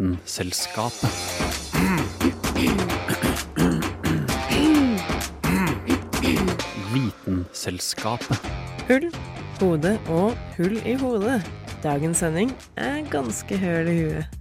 Vitenselskapet. Vitenselskapet. Hull, hode og hull i hodet. Dagens sending er ganske høl i huet.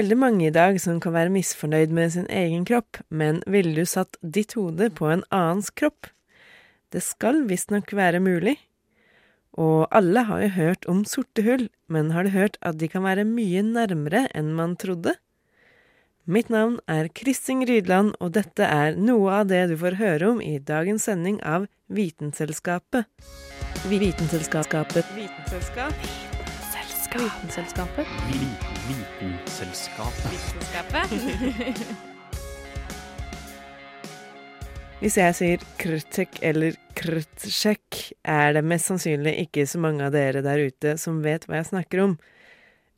Veldig mange i dag som kan være misfornøyd med sin egen kropp, men ville du satt ditt hode på en annens kropp? Det skal visstnok være mulig. Og alle har jo hørt om sorte hull, men har du hørt at de kan være mye nærmere enn man trodde? Mitt navn er Kristin Rydland, og dette er noe av det du får høre om i dagens sending av Vitenselskapet. Vitenselskapet Vitenselskapet. Vitenselskapet. Vitenselskapet. Vitenselskapet. Vitenskapet. Hvis jeg sier krtek eller krtsjekk, er det mest sannsynlig ikke så mange av dere der ute som vet hva jeg snakker om.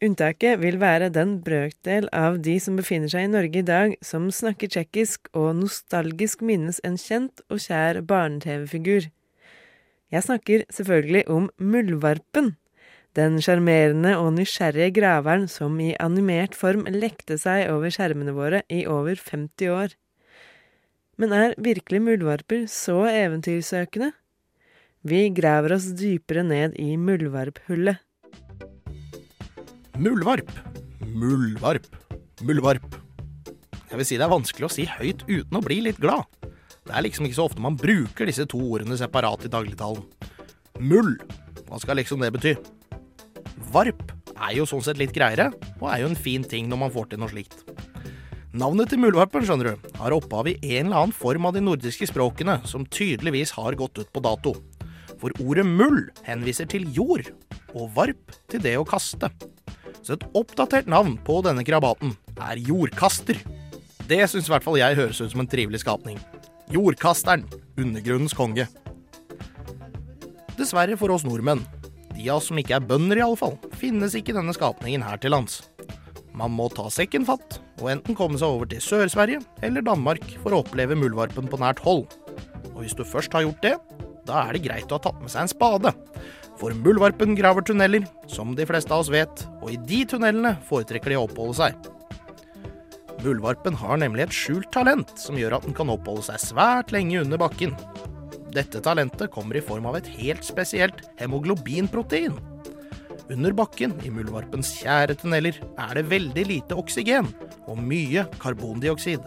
Unntaket vil være den brøkdel av de som befinner seg i Norge i dag, som snakker tsjekkisk og nostalgisk minnes en kjent og kjær barne-TV-figur. Jeg snakker selvfølgelig om Muldvarpen. Den sjarmerende og nysgjerrige graveren som i animert form lekte seg over skjermene våre i over 50 år. Men er virkelig muldvarper så eventyrsøkende? Vi graver oss dypere ned i muldvarphullet. Muldvarp. Muldvarp. Muldvarp. Jeg vil si det er vanskelig å si høyt uten å bli litt glad. Det er liksom ikke så ofte man bruker disse to ordene separat i dagligtalen. Mull. Hva skal liksom det bety? Varp er jo sånn sett litt greiere, og er jo en fin ting når man får til noe slikt. Navnet til muldvarpen skjønner du, har opphav i en eller annen form av de nordiske språkene som tydeligvis har gått ut på dato. For ordet mull henviser til jord, og varp til det å kaste. Så et oppdatert navn på denne krabaten er jordkaster. Det syns i hvert fall jeg høres ut som en trivelig skapning. Jordkasteren, undergrunnens konge. Dessverre for oss nordmenn, de av oss som ikke er bønder i alle fall, finnes ikke denne skapningen her til lands. Man må ta sekken fatt, og enten komme seg over til Sør-Sverige eller Danmark for å oppleve muldvarpen på nært hold. Og hvis du først har gjort det, da er det greit å ha tatt med seg en spade. For muldvarpen graver tunneler, som de fleste av oss vet, og i de tunnelene foretrekker de å oppholde seg. Muldvarpen har nemlig et skjult talent som gjør at den kan oppholde seg svært lenge under bakken. Dette talentet kommer i form av et helt spesielt hemoglobinprotein. Under bakken i muldvarpens kjære tunneler er det veldig lite oksygen og mye karbondioksid.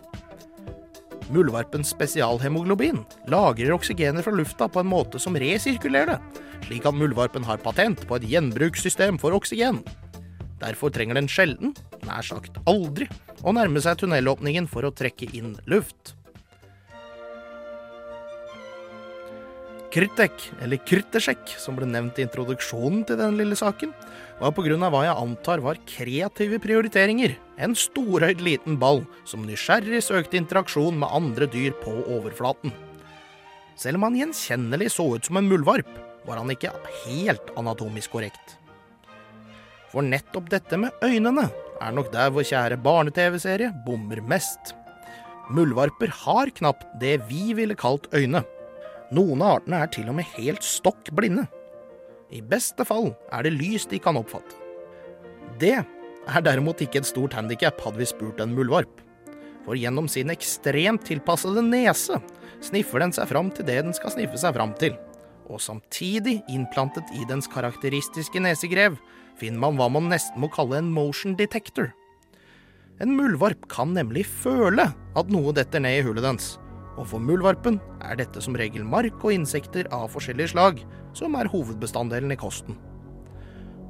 Muldvarpens spesialhemoglobin lagrer oksygenet fra lufta på en måte som resirkulerer det, slik at muldvarpen har patent på et gjenbrukssystem for oksygen. Derfor trenger den sjelden, nær sagt aldri, å nærme seg tunnelåpningen for å trekke inn luft. Krytek, eller Krytesjekk, som ble nevnt i introduksjonen til denne lille saken, var av hva jeg antar var kreative prioriteringer, en storøyd liten ball som nysgjerrig søkte interaksjon med andre dyr på overflaten. Selv om han gjenkjennelig så ut som en muldvarp, var han ikke helt anatomisk korrekt. For nettopp dette med øynene er nok der vår kjære barne-TV-serie bommer mest. Muldvarper har knapt det vi ville kalt øyne. Noen av artene er til og med helt stokk blinde. I beste fall er det lys de kan oppfatte. Det er derimot ikke et stort handikap, hadde vi spurt en muldvarp. For gjennom sin ekstremt tilpassede nese sniffer den seg fram til det den skal sniffe seg fram til. Og samtidig innplantet i dens karakteristiske nesegrev finner man hva man nesten må kalle en motion detector. En muldvarp kan nemlig føle at noe detter ned i hullet dens, og for muldvarpen er dette som regel mark og insekter av forskjellige slag som er hovedbestanddelen i kosten.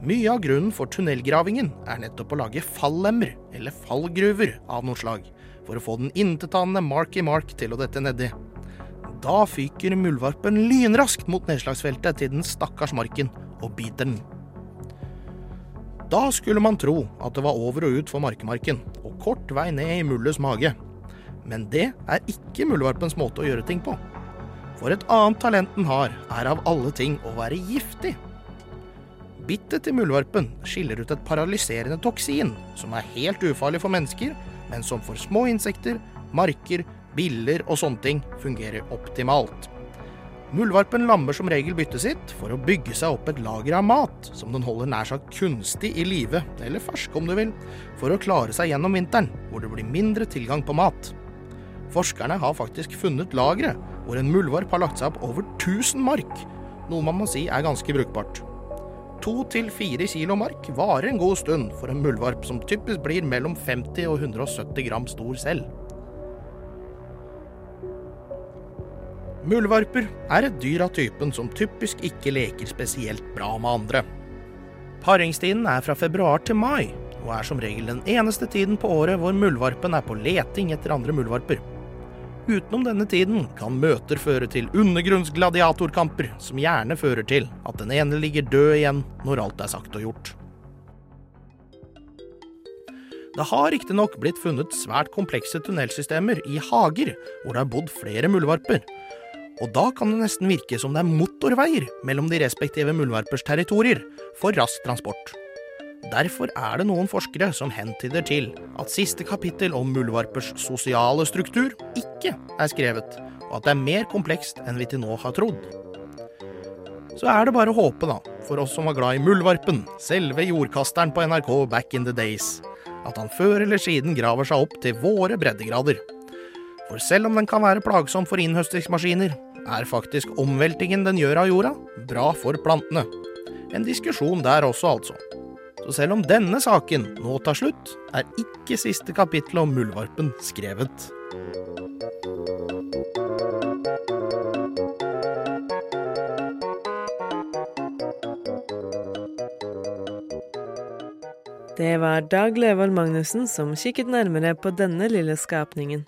Mye av grunnen for tunnelgravingen er nettopp å lage fallemmer, eller fallgruver av noe slag, for å få den intetanende Marky Mark til å dette nedi. Da fyker muldvarpen lynraskt mot nedslagsfeltet til den stakkars marken og biter den. Da skulle man tro at det var over og ut for markemarken, og kort vei ned i Mulles mage. Men det er ikke muldvarpens måte å gjøre ting på. For et annet talent den har, er av alle ting å være giftig. Bittet til muldvarpen skiller ut et paralyserende toksin, som er helt ufarlig for mennesker, men som for små insekter, marker, biller og sånne ting fungerer optimalt. Muldvarpen lammer som regel byttet sitt for å bygge seg opp et lager av mat, som den holder nær sagt kunstig i live, eller fersk om du vil, for å klare seg gjennom vinteren, hvor det blir mindre tilgang på mat. Forskerne har faktisk funnet lageret hvor en muldvarp har lagt seg opp over 1000 mark, noe man må si er ganske brukbart. To til fire kilo mark varer en god stund for en muldvarp som typisk blir mellom 50 og 170 gram stor selv. Muldvarper er et dyr av typen som typisk ikke leker spesielt bra med andre. Paringstiden er fra februar til mai, og er som regel den eneste tiden på året hvor muldvarpen er på leting etter andre muldvarper. Utenom denne tiden kan møter føre til undergrunnsgladiatorkamper, som gjerne fører til at den ene ligger død igjen når alt er sagt og gjort. Det har riktignok blitt funnet svært komplekse tunnelsystemer i hager hvor det har bodd flere muldvarper, og da kan det nesten virke som det er motorveier mellom de respektive muldvarpers territorier for rask transport. Derfor er det noen forskere som hentyder til at siste kapittel om muldvarpers sosiale struktur ikke er skrevet, og at det er mer komplekst enn vi til nå har trodd. Så er det bare å håpe, da, for oss som var glad i muldvarpen, selve jordkasteren på NRK back in the days, at han før eller siden graver seg opp til våre breddegrader. For selv om den kan være plagsom for innhøstingsmaskiner, er faktisk omveltingen den gjør av jorda, bra for plantene. En diskusjon der også, altså. Så selv om denne saken nå tar slutt, er ikke siste kapittel om muldvarpen skrevet. Det var Dag Løvold Magnussen som kikket nærmere på denne lille skapningen.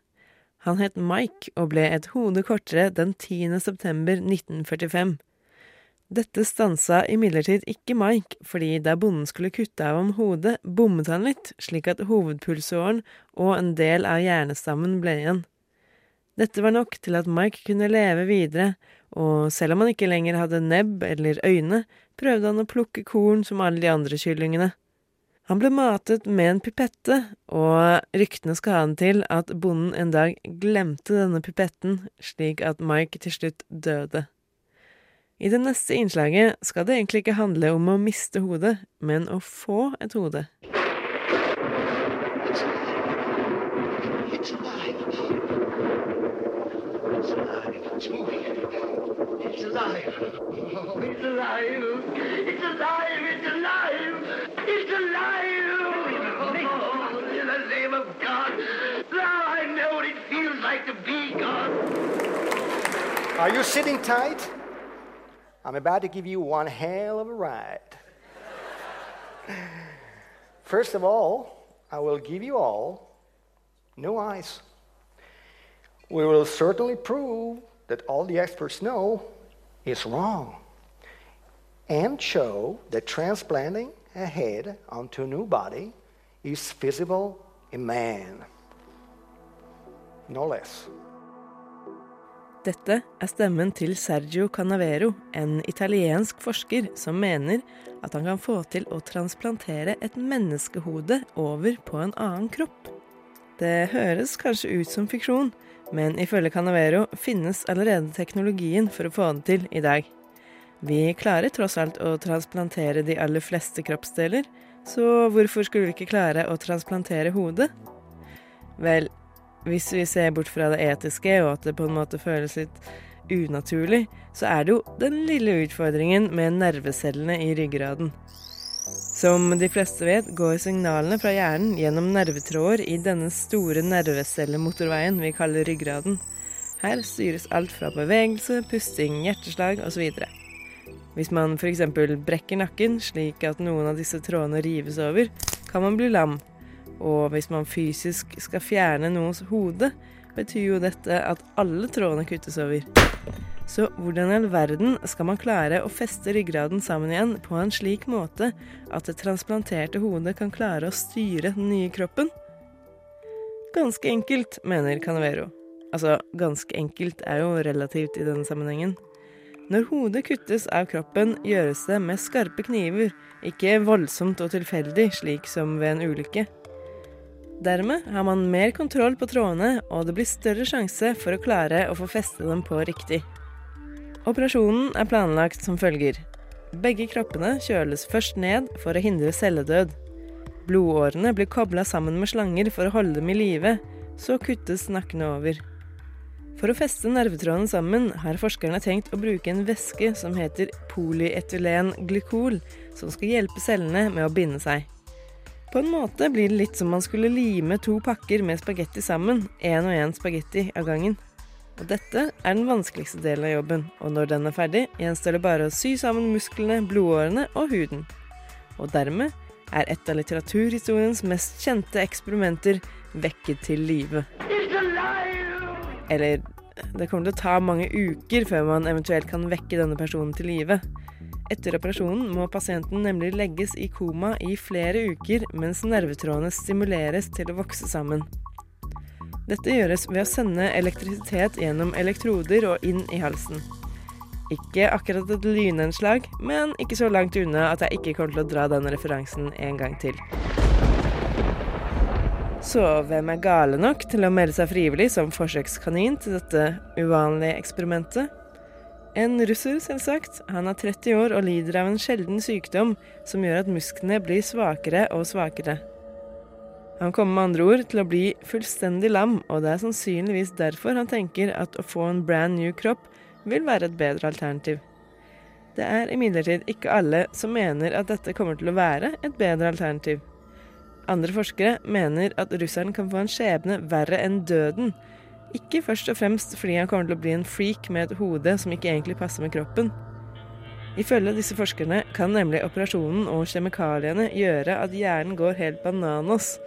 Han het Mike og ble et hode kortere den 10. september 1945. Dette stansa imidlertid ikke Mike, fordi da bonden skulle kutte av ham hodet, bommet han litt, slik at hovedpulsåren og en del av hjernestammen ble igjen. Dette var nok til at Mike kunne leve videre, og selv om han ikke lenger hadde nebb eller øyne, prøvde han å plukke korn som alle de andre kyllingene. Han ble matet med en pipette, og ryktene skal ha den til at bonden en dag glemte denne pipetten, slik at Mike til slutt døde. I det neste innslaget skal det egentlig ikke handle om å miste hodet, men å få et hode. It's alive. It's alive. It's moving. It's alive. Oh, it's alive. It's alive. It's alive. It's Are you sitting tight? I'm about to give you one hell of a ride. First of all, I will give you all no eyes. We will certainly prove that all the experts know is wrong and show that transplanting a head onto a new body is feasible in man. No less. Dette er stemmen til Sergio Canavero, en italiensk forsker som mener at han kan få til å transplantere et menneskehode over på en annen kropp. Det høres kanskje ut som fiksjon, men ifølge Canavero finnes allerede teknologien for å få det til i dag. Vi klarer tross alt å transplantere de aller fleste kroppsdeler, så hvorfor skulle vi ikke klare å transplantere hodet? Vel, hvis vi ser bort fra det etiske, og at det på en måte føles litt unaturlig, så er det jo den lille utfordringen med nervecellene i ryggraden. Som de fleste vet, går signalene fra hjernen gjennom nervetråder i denne store nervecellemotorveien vi kaller ryggraden. Her styres alt fra bevegelse, pusting, hjerteslag osv. Hvis man f.eks. brekker nakken slik at noen av disse trådene rives over, kan man bli lam. Og hvis man fysisk skal fjerne noens hode, betyr jo dette at alle trådene kuttes over. Så hvordan i all verden skal man klare å feste ryggraden sammen igjen på en slik måte at det transplanterte hodet kan klare å styre den nye kroppen? Ganske enkelt, mener Canavero. Altså, ganske enkelt er jo relativt i denne sammenhengen. Når hodet kuttes av kroppen, gjøres det med skarpe kniver, ikke voldsomt og tilfeldig, slik som ved en ulykke. Dermed har man mer kontroll på trådene, og det blir større sjanse for å klare å få feste dem på riktig. Operasjonen er planlagt som følger. Begge kroppene kjøles først ned for å hindre celledød. Blodårene blir kobla sammen med slanger for å holde dem i live, så kuttes nakkene over. For å feste nervetrådene sammen har forskerne tenkt å bruke en væske som heter polyetylenglykol, som skal hjelpe cellene med å binde seg. På en måte blir det litt som man skulle lime to pakker med spagetti sammen, én og én spagetti av gangen. Og dette er den vanskeligste delen av jobben, og når den er ferdig, gjenstår det bare å sy sammen musklene, blodårene og huden. Og dermed er et av litteraturhistoriens mest kjente eksperimenter vekket til live. Eller det kommer til å ta mange uker før man eventuelt kan vekke denne personen til live. Etter operasjonen må pasienten nemlig legges i koma i flere uker mens nervetrådene stimuleres til å vokse sammen. Dette gjøres ved å sende elektrisitet gjennom elektroder og inn i halsen. Ikke akkurat et lynnedslag, men ikke så langt unna at jeg ikke kommer til å dra den referansen en gang til. Så hvem er gale nok til å melde seg frivillig som forsøkskanin til dette uvanlige eksperimentet? En russer, selvsagt. Han er 30 år og lider av en sjelden sykdom som gjør at musklene blir svakere og svakere. Han kommer med andre ord til å bli fullstendig lam, og det er sannsynligvis derfor han tenker at å få en brand new kropp vil være et bedre alternativ. Det er imidlertid ikke alle som mener at dette kommer til å være et bedre alternativ. Andre forskere mener at russeren kan få en skjebne verre enn døden. Ikke først og fremst fordi han kommer til å bli en freak med et hode som ikke egentlig passer med kroppen. Ifølge disse forskerne kan nemlig operasjonen og kjemikaliene gjøre at hjernen går helt bananas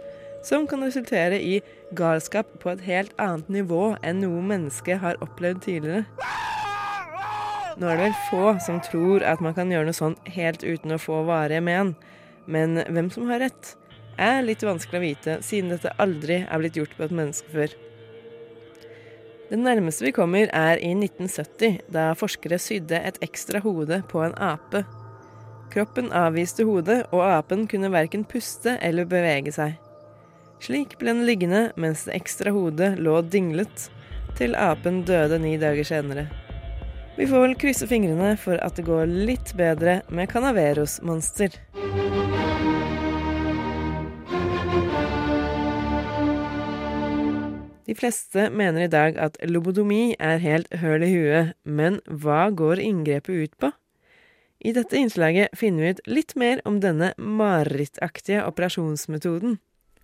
som kan resultere i galskap på et helt annet nivå enn noe menneske har opplevd tidligere. Nå er det vel få som tror at man kan gjøre noe sånt helt uten å få varige men, men hvem som har rett, er litt vanskelig å vite, siden dette aldri er blitt gjort på et menneske før. Det nærmeste vi kommer, er i 1970, da forskere sydde et ekstra hode på en ape. Kroppen avviste hodet, og apen kunne verken puste eller bevege seg. Slik ble den liggende mens det ekstra hodet lå dinglet, til apen døde ni dager senere. Vi får vel krysse fingrene for at det går litt bedre med Canaveros monster. De fleste mener i dag at lobotomi er helt høl i huet, men hva går inngrepet ut på? I dette innslaget finner vi ut litt mer om denne marerittaktige operasjonsmetoden.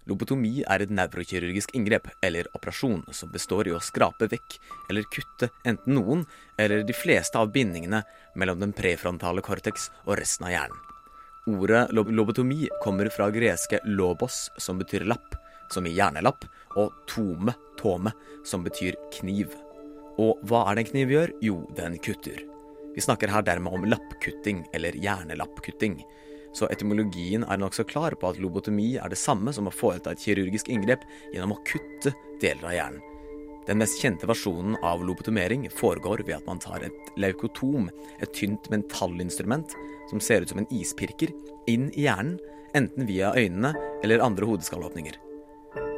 Lobotomi er et nevrokirurgisk inngrep, eller operasjon, som består i å skrape vekk eller kutte enten noen eller de fleste av bindingene mellom den prefrontale cortex og resten av hjernen. Ordet lobotomi kommer fra greske lobos, som betyr lapp, som i hjernelapp, og tome, tome, som betyr kniv. Og hva er det en kniv gjør? Jo, den kutter. Vi snakker her dermed om lappkutting, eller hjernelappkutting så etymologien er nokså klar på at lobotomi er det samme som å foreta et kirurgisk inngrep gjennom å kutte deler av hjernen. Den mest kjente versjonen av lobotomering foregår ved at man tar et leukotom, et tynt mentallinstrument som ser ut som en ispirker, inn i hjernen, enten via øynene eller andre hodeskallåpninger.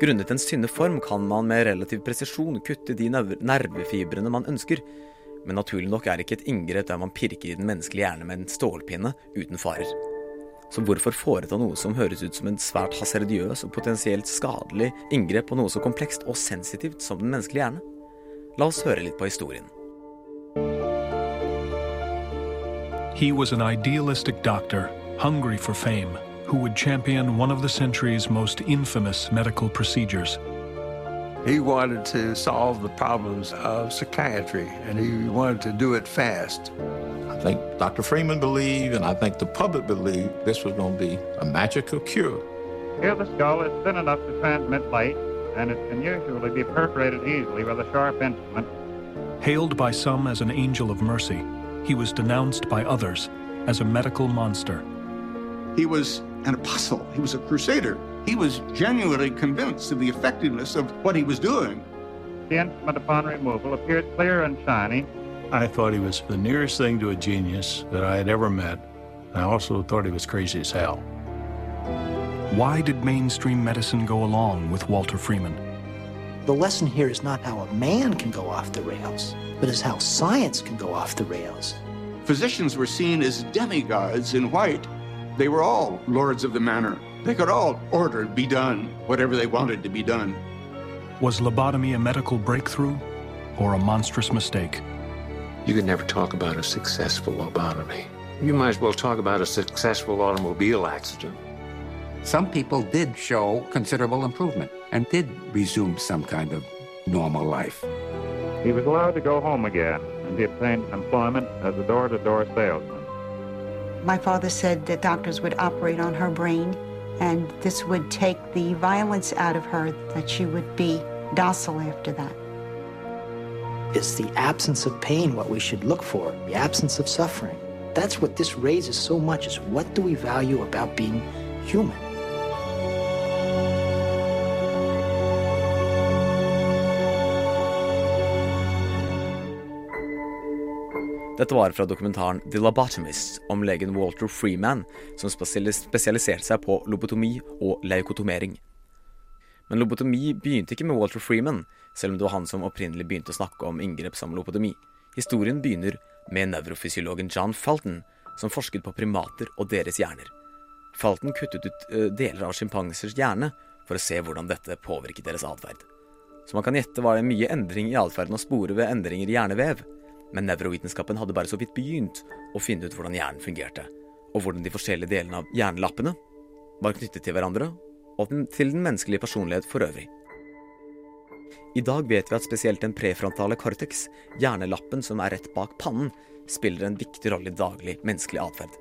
Grunnet en synne form kan man med relativ presisjon kutte de nervefibrene man ønsker, men naturlig nok er ikke et inngrep der man pirker i den menneskelige hjerne med en stålpinne uten farer. Så hvorfor foreta noe som høres ut som en svært hasardiøs og potensielt skadelig inngrep på noe så komplekst og sensitivt som den menneskelige hjerne? La oss høre litt på historien. He was an idealistic doctor hungry for fame, who would champion one of the century's most infamous medical procedures. He wanted to solve the problems of psychiatry, and he wanted to do it fast. I think Dr. Freeman believed, and I think the public believed, this was going to be a magical cure. Here the skull is thin enough to transmit light, and it can usually be perforated easily with a sharp instrument. Hailed by some as an angel of mercy, he was denounced by others as a medical monster. He was an apostle. He was a crusader. He was genuinely convinced of the effectiveness of what he was doing. The instrument upon removal appeared clear and shiny. I thought he was the nearest thing to a genius that I had ever met. I also thought he was crazy as hell. Why did mainstream medicine go along with Walter Freeman? The lesson here is not how a man can go off the rails, but is how science can go off the rails. Physicians were seen as demigods in white. They were all lords of the manor. They could all order be done whatever they wanted to be done. Was lobotomy a medical breakthrough or a monstrous mistake? You could never talk about a successful lobotomy. You might as well talk about a successful automobile accident. Some people did show considerable improvement and did resume some kind of normal life. He was allowed to go home again, and he obtained employment as a door to door salesman. My father said that doctors would operate on her brain, and this would take the violence out of her, that she would be docile after that. It's the absence of pain what we should look for? The absence of suffering? That's what this raises so much is what do we value about being human? Dette var fra dokumentaren The Lobotomist om legen Walter Freeman, som spesialiserte seg på lobotomi og leukotomering. Men lobotomi begynte ikke med Walter Freeman, selv om det var han som opprinnelig begynte å snakke om inngrep som lobotomi. Historien begynner med nevrofysiologen John Falton, som forsket på primater og deres hjerner. Falton kuttet ut deler av sjimpansers hjerne for å se hvordan dette påvirket deres atferd. Som man kan gjette, var det mye endring i atferden å spore ved endringer i hjernevev. Men nevrovitenskapen hadde bare så vidt begynt å finne ut hvordan hjernen fungerte, og hvordan de forskjellige delene av hjernelappene var knyttet til hverandre, og til den menneskelige personlighet for øvrig. I dag vet vi at spesielt den prefrontale cortex, hjernelappen som er rett bak pannen, spiller en viktig rolle i daglig menneskelig atferd.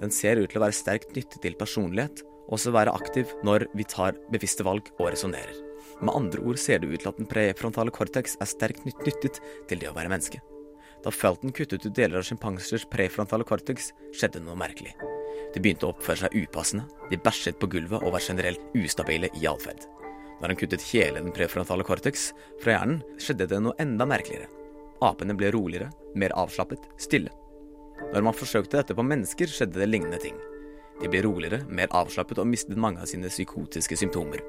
Den ser ut til å være sterkt knyttet til personlighet, og også være aktiv når vi tar bevisste valg og resonnerer. Med andre ord ser det ut til at den prefrontale cortex er sterkt knyttet til det å være menneske. Da Felton kuttet ut deler av sjimpansers prefrontale cortex, skjedde noe merkelig. De begynte å oppføre seg upassende, de bæsjet på gulvet og var generelt ustabile i atferd. Når han kuttet hele den prefrontale cortex fra hjernen, skjedde det noe enda merkeligere. Apene ble roligere, mer avslappet, stille. Når man forsøkte dette på mennesker, skjedde det lignende ting. De ble roligere, mer avslappet og mistet mange av sine psykotiske symptomer.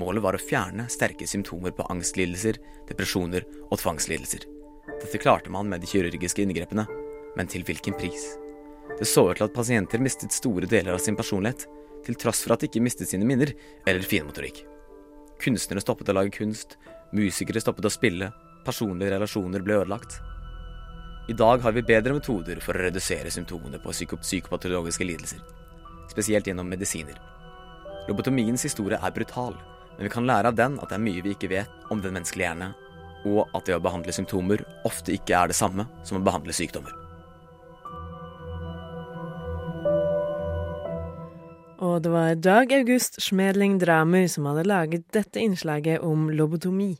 Målet var å fjerne sterke symptomer på angstlidelser, depresjoner og tvangslidelser. Dette klarte man med de kirurgiske inngrepene, men til hvilken pris? Det så ut til at pasienter mistet store deler av sin personlighet, til tross for at de ikke mistet sine minner eller finmotorikk. Kunstnere stoppet å lage kunst, musikere stoppet å spille, personlige relasjoner ble ødelagt. I dag har vi bedre metoder for å redusere symptomene på psykopatologiske lidelser, spesielt gjennom medisiner. Lobotomiens historie er brutal, men vi kan lære av den at det er mye vi ikke vet om den menneskelige hjerne, og at det å behandle symptomer ofte ikke er det samme som å behandle sykdommer. Og det var Dag August Schmedling Dramer som hadde laget dette innslaget om lobotomi.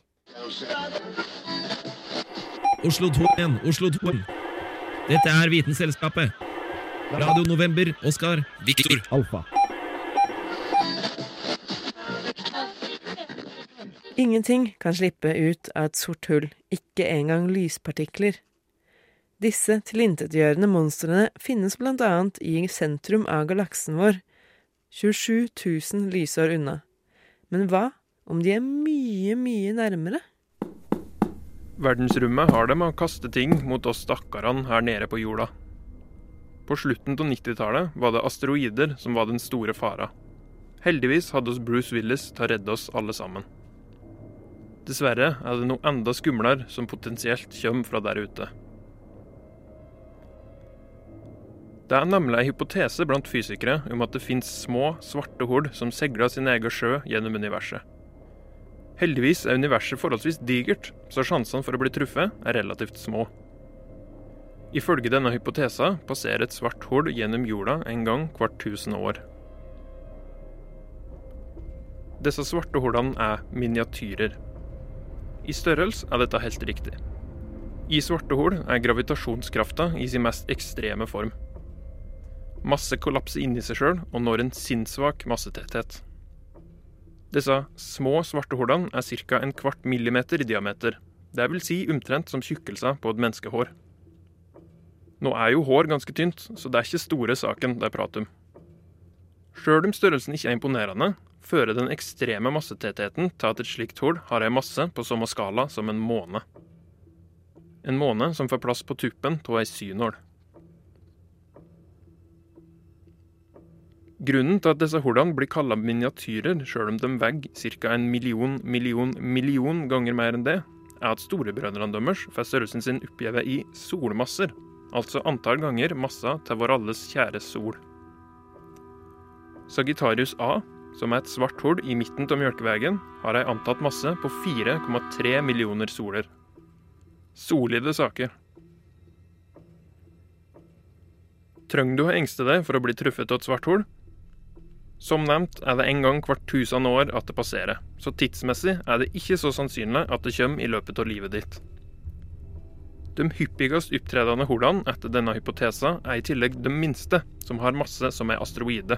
Oslo 2 igjen, Oslo 2. Dette er Vitenselskapet. Radio November, Oskar, Viktor, Alfa. Ingenting kan slippe ut av et sort hull, ikke engang lyspartikler. Disse tilintetgjørende monstrene finnes blant annet i sentrum av galaksen vår, 27 000 lysår unna. Men hva om de er mye, mye nærmere? Verdensrommet har det med å kaste ting mot oss stakkarene her nede på jorda. På slutten av 90-tallet var det asteroider som var den store fara. Heldigvis hadde oss Bruce Willis til å redde oss alle sammen. Dessverre er det noe enda skumlere som potensielt kommer fra der ute. Det er nemlig en hypotese blant fysikere om at det finnes små, svarte hull som seiler sin egen sjø gjennom universet. Heldigvis er universet forholdsvis digert, så sjansene for å bli truffet er relativt små. Ifølge denne hypotesen passerer et svart hull gjennom jorda en gang hvert tusen år. Disse svarte hullene er miniatyrer. I størrelse er dette helt riktig. I svarte hull er gravitasjonskrafta i sin mest ekstreme form. Masse kollapser inni seg sjøl og når en sinnssvak massetetthet. Disse små svarte hullene er ca. en kvart millimeter i diameter, det vil si omtrent som tjukkelsen på et menneskehår. Nå er jo hår ganske tynt, så det er ikke store saken det er prat om. Sjøl om størrelsen ikke er imponerende, fører den ekstreme massetettheten til at et slikt hull har en masse på samme skala som en måne. En måne som får plass på tuppen av ei synål. Grunnen til at disse hullene blir kalla miniatyrer, sjøl om de veier ca. en million, million, million ganger mer enn det, er at storebrødrene deres får størrelsen sin oppgitt i solmasser, altså antall ganger massa til vår alles kjære sol. Sagittarius A, som er et svart hull i midten av Mjølkeveien, har ei antatt masse på 4,3 millioner soler. Solide saker. Trenger du å engste deg for å bli truffet av et svart hull? Som nevnt er det en gang hvert tusen år at det passerer, så tidsmessig er det ikke så sannsynlig at det kommer i løpet av livet ditt. De hyppigst opptredende hullene etter denne hypotesen er i tillegg de minste, som har masse som er asteroide.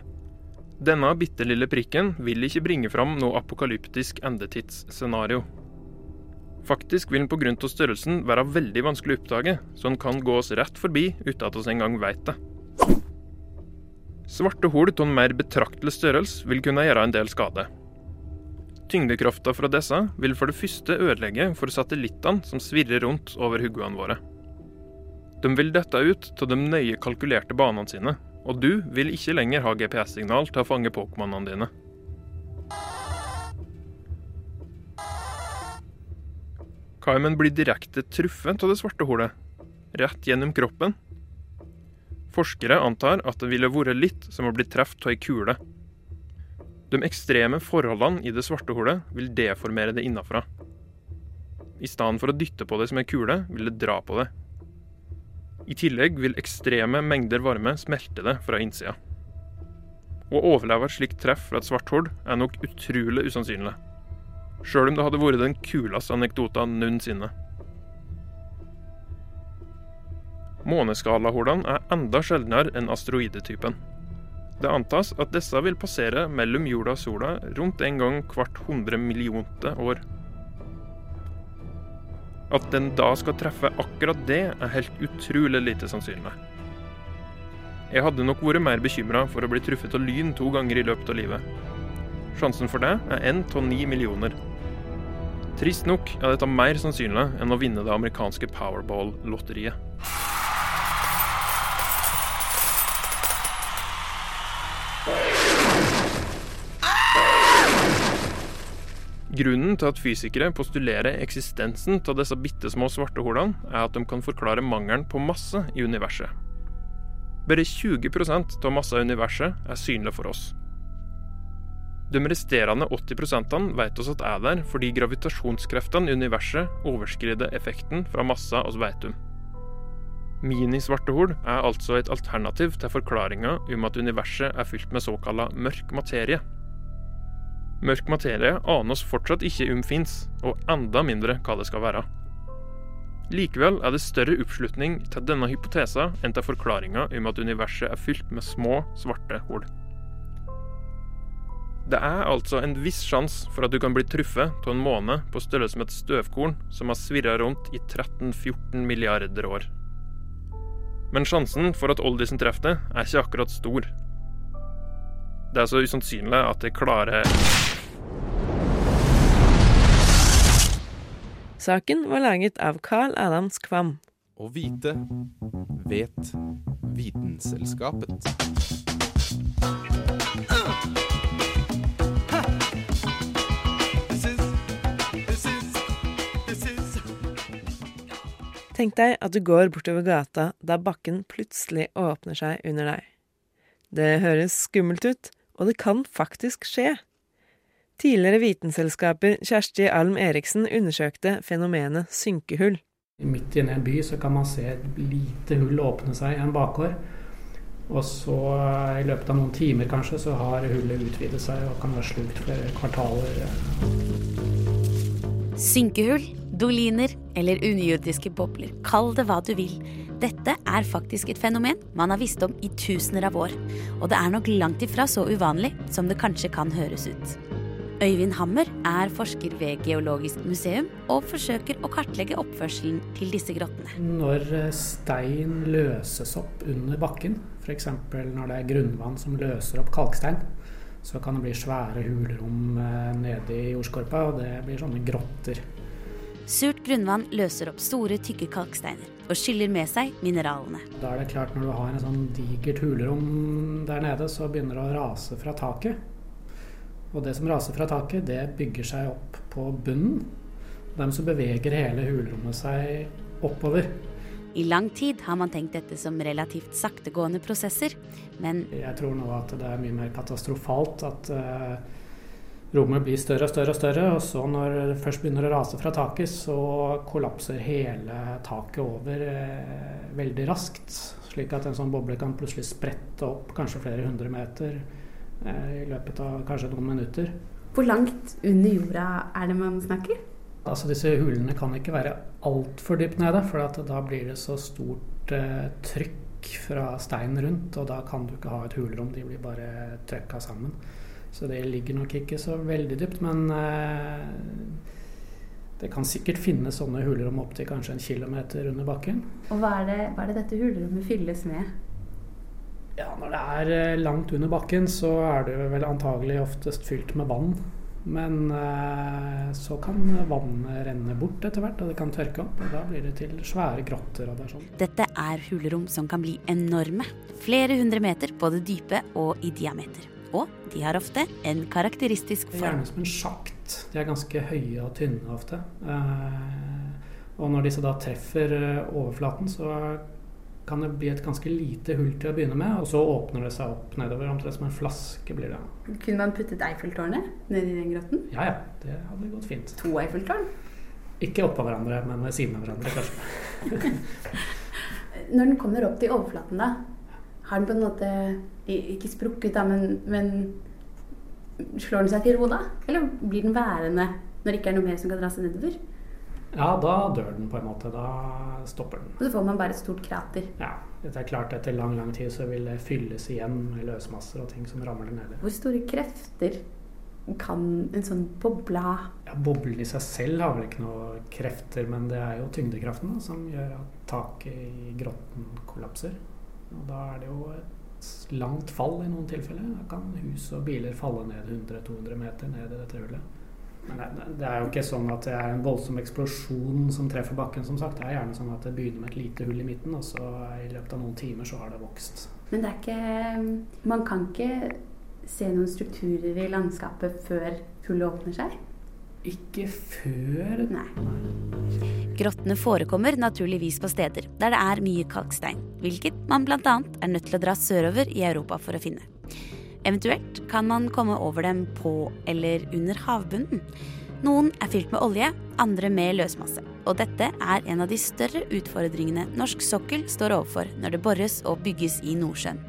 Denne bitte lille prikken vil ikke bringe fram noe apokalyptisk endetidsscenario. Faktisk vil den pga. størrelsen være veldig vanskelig å oppdage, så den kan gå oss rett forbi uten at vi engang vet det. Svarte hull av en mer betraktelig størrelse vil kunne gjøre en del skade. Tyngdekrafta fra disse vil for det første ødelegge for satellittene som svirrer rundt over hodene våre. De vil dette ut av de nøye kalkulerte banene sine, og du vil ikke lenger ha GPS-signal til å fange Pokémonene dine. Kaimen blir direkte truffet av det svarte hullet? Rett gjennom kroppen? Forskere antar at det ville vært litt som å bli truffet av ei kule. De ekstreme forholdene i det svarte hullet vil deformere det innafra. I stedet for å dytte på det som ei kule, vil det dra på det. I tillegg vil ekstreme mengder varme smelte det fra innsida. Å overleve et slikt treff fra et svart hull er nok utrolig usannsynlig. Sjøl om det hadde vært den kuleste anekdoten noensinne. Måneskalahullene er enda sjeldnere enn asteroidetypen. Det antas at disse vil passere mellom jorda og sola rundt en gang hvert hundre millionte år. At den da skal treffe akkurat det, er helt utrolig lite sannsynlig. Jeg hadde nok vært mer bekymra for å bli truffet av lyn to ganger i løpet av livet. Sjansen for det er én av ni millioner. Trist nok er dette mer sannsynlig enn å vinne det amerikanske Powerball-lotteriet. Grunnen til at fysikere postulerer eksistensen av disse bitte små svarte hullene, er at de kan forklare mangelen på masse i universet. Bare 20% av massa i universet er synlig for oss. De resterende 80 vet oss at er der fordi gravitasjonskreftene i universet overskrider effekten fra massa oss vet om. Minisvarte hull er altså et alternativ til forklaringa om at universet er fylt med såkalla mørk materie. Mørk materie aner oss fortsatt ikke om fins, og enda mindre hva det skal være. Likevel er det større oppslutning til denne hypotesen enn til forklaringa om at universet er fylt med små, svarte hull. Det er altså en viss sjanse for at du kan bli truffet av en måne på størrelse med et støvkorn som har svirra rundt i 13-14 milliarder år. Men sjansen for at oldisen treffer det, er ikke akkurat stor. Det er så usannsynlig at det klarer Saken var laget av Carl Adams Kvam. Å vite vet Vitenselskapet. Tenk deg at du går bortover gata da bakken plutselig åpner seg under deg. Det høres skummelt ut, og det kan faktisk skje. Tidligere vitenselskaper Kjersti Alm Eriksen undersøkte fenomenet synkehull. Midt inne i en by så kan man se et lite hull åpne seg i en bakgård. Og så i løpet av noen timer kanskje så har hullet utvidet seg og kan ha slukt flere kvartaler. Synkehull, doliner eller underjordiske bobler. Kall det hva du vil. Dette er faktisk et fenomen man har visst om i tusener av år. Og det er nok langt ifra så uvanlig som det kanskje kan høres ut. Øyvind Hammer er forsker ved Geologisk museum og forsøker å kartlegge oppførselen til disse grottene. Når stein løses opp under bakken, f.eks. når det er grunnvann som løser opp kalkstein, så kan det bli svære hulrom eh, nede i jordskorpa, og det blir sånne grotter. Surt grunnvann løser opp store, tykke kalksteiner og skyller med seg mineralene. Da er det klart Når du har en sånn digert hulrom der nede, så begynner det å rase fra taket. Og det som raser fra taket, det bygger seg opp på bunnen. Dermed så beveger hele hulrommet seg oppover. I lang tid har man tenkt dette som relativt saktegående prosesser, men Jeg tror nå at det er mye mer katastrofalt at uh, rommet blir større og større og større, og så når det først begynner å rase fra taket, så kollapser hele taket over eh, veldig raskt. Slik at en sånn boble kan plutselig sprette opp kanskje flere hundre meter eh, i løpet av kanskje noen minutter. Hvor langt under jorda er det man snakker? Altså Disse hulene kan ikke være altfor dypt nede, for da blir det så stort eh, trykk fra steinen rundt, og da kan du ikke ha et hulrom. De blir bare trøkka sammen. Så det ligger nok ikke så veldig dypt, men eh, det kan sikkert finnes sånne hulrom opptil kanskje en kilometer under bakken. Og hva er det, hva er det dette hulrommet fylles med? Ja, Når det er eh, langt under bakken, så er det vel antagelig oftest fylt med vann. Men eh, så kan vannet renne bort etter hvert, og det kan tørke opp. Og da blir det til svære grotter. og det er sånn. Dette er hulrom som kan bli enorme. Flere hundre meter både dype og i diameter. Og de har ofte en karakteristisk er form. gjerne som en sjakt. De er ganske høye og tynne ofte. Eh, og når disse da treffer eh, overflaten, så kan det bli et ganske lite hull til å begynne med, og så åpner det seg opp nedover, omtrent som en flaske blir det. Kunne man puttet Eiffeltårnet nedi den grotten? Ja ja, det hadde gått fint. To Eiffeltårn? Ikke oppå hverandre, men ved siden av hverandre, kanskje. Når den kommer opp til overflaten, da, har den på en måte i- ikke sprukket, da, men, men slår den seg til ro da? Eller blir den værende når det ikke er noe mer som kan dra seg nedover? Ja, da dør den på en måte. Da stopper den. Og så får man bare et stort krater. Ja, det er klart Etter lang lang tid så vil det fylles igjen med løsmasser og ting som ramler nedi. Hvor store krefter kan en sånn boble ha? Ja, Boblen i seg selv har vel ikke noe krefter, men det er jo tyngdekraften da, som gjør at taket i grotten kollapser. Og da er det jo et langt fall i noen tilfeller. Da kan hus og biler falle ned 100-200 meter ned i dette hullet. Men det, det er jo ikke sånn at det er en voldsom eksplosjon som treffer bakken, som sagt. Det er gjerne sånn at det begynner med et lite hull i midten, og så i løpet av noen timer så har det vokst. Men det er ikke Man kan ikke se noen strukturer i landskapet før hullet åpner seg? Ikke før Nei. Grottene forekommer naturligvis på steder der det er mye kalkstein, hvilket man bl.a. er nødt til å dra sørover i Europa for å finne. Eventuelt kan man komme over dem på eller under havbunnen. Noen er fylt med olje, andre med løsmasse. Og dette er en av de større utfordringene norsk sokkel står overfor når det bores og bygges i Nordsjøen.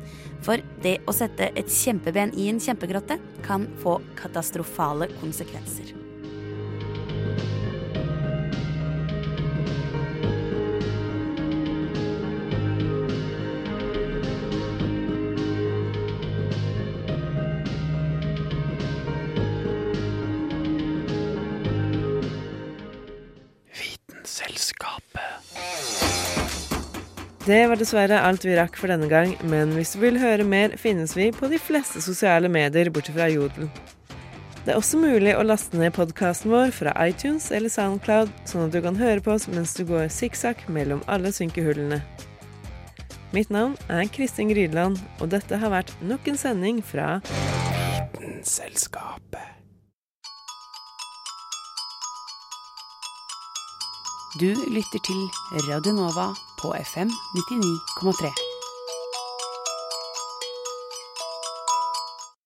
For det å sette et kjempeben i en kjempegrotte kan få katastrofale konsekvenser. Det var dessverre alt vi rakk for denne gang, men hvis du vil høre mer, finnes vi på de fleste sosiale medier bortsett fra Jodel. Det er også mulig å laste ned podkasten vår fra iTunes eller Soundcloud, sånn at du kan høre på oss mens du går sikksakk mellom alle synkehullene. Mitt navn er Kristin Grydeland, og dette har vært nok en sending fra Vitenselskapet. Du lytter til Radio Nova på FM 99,3.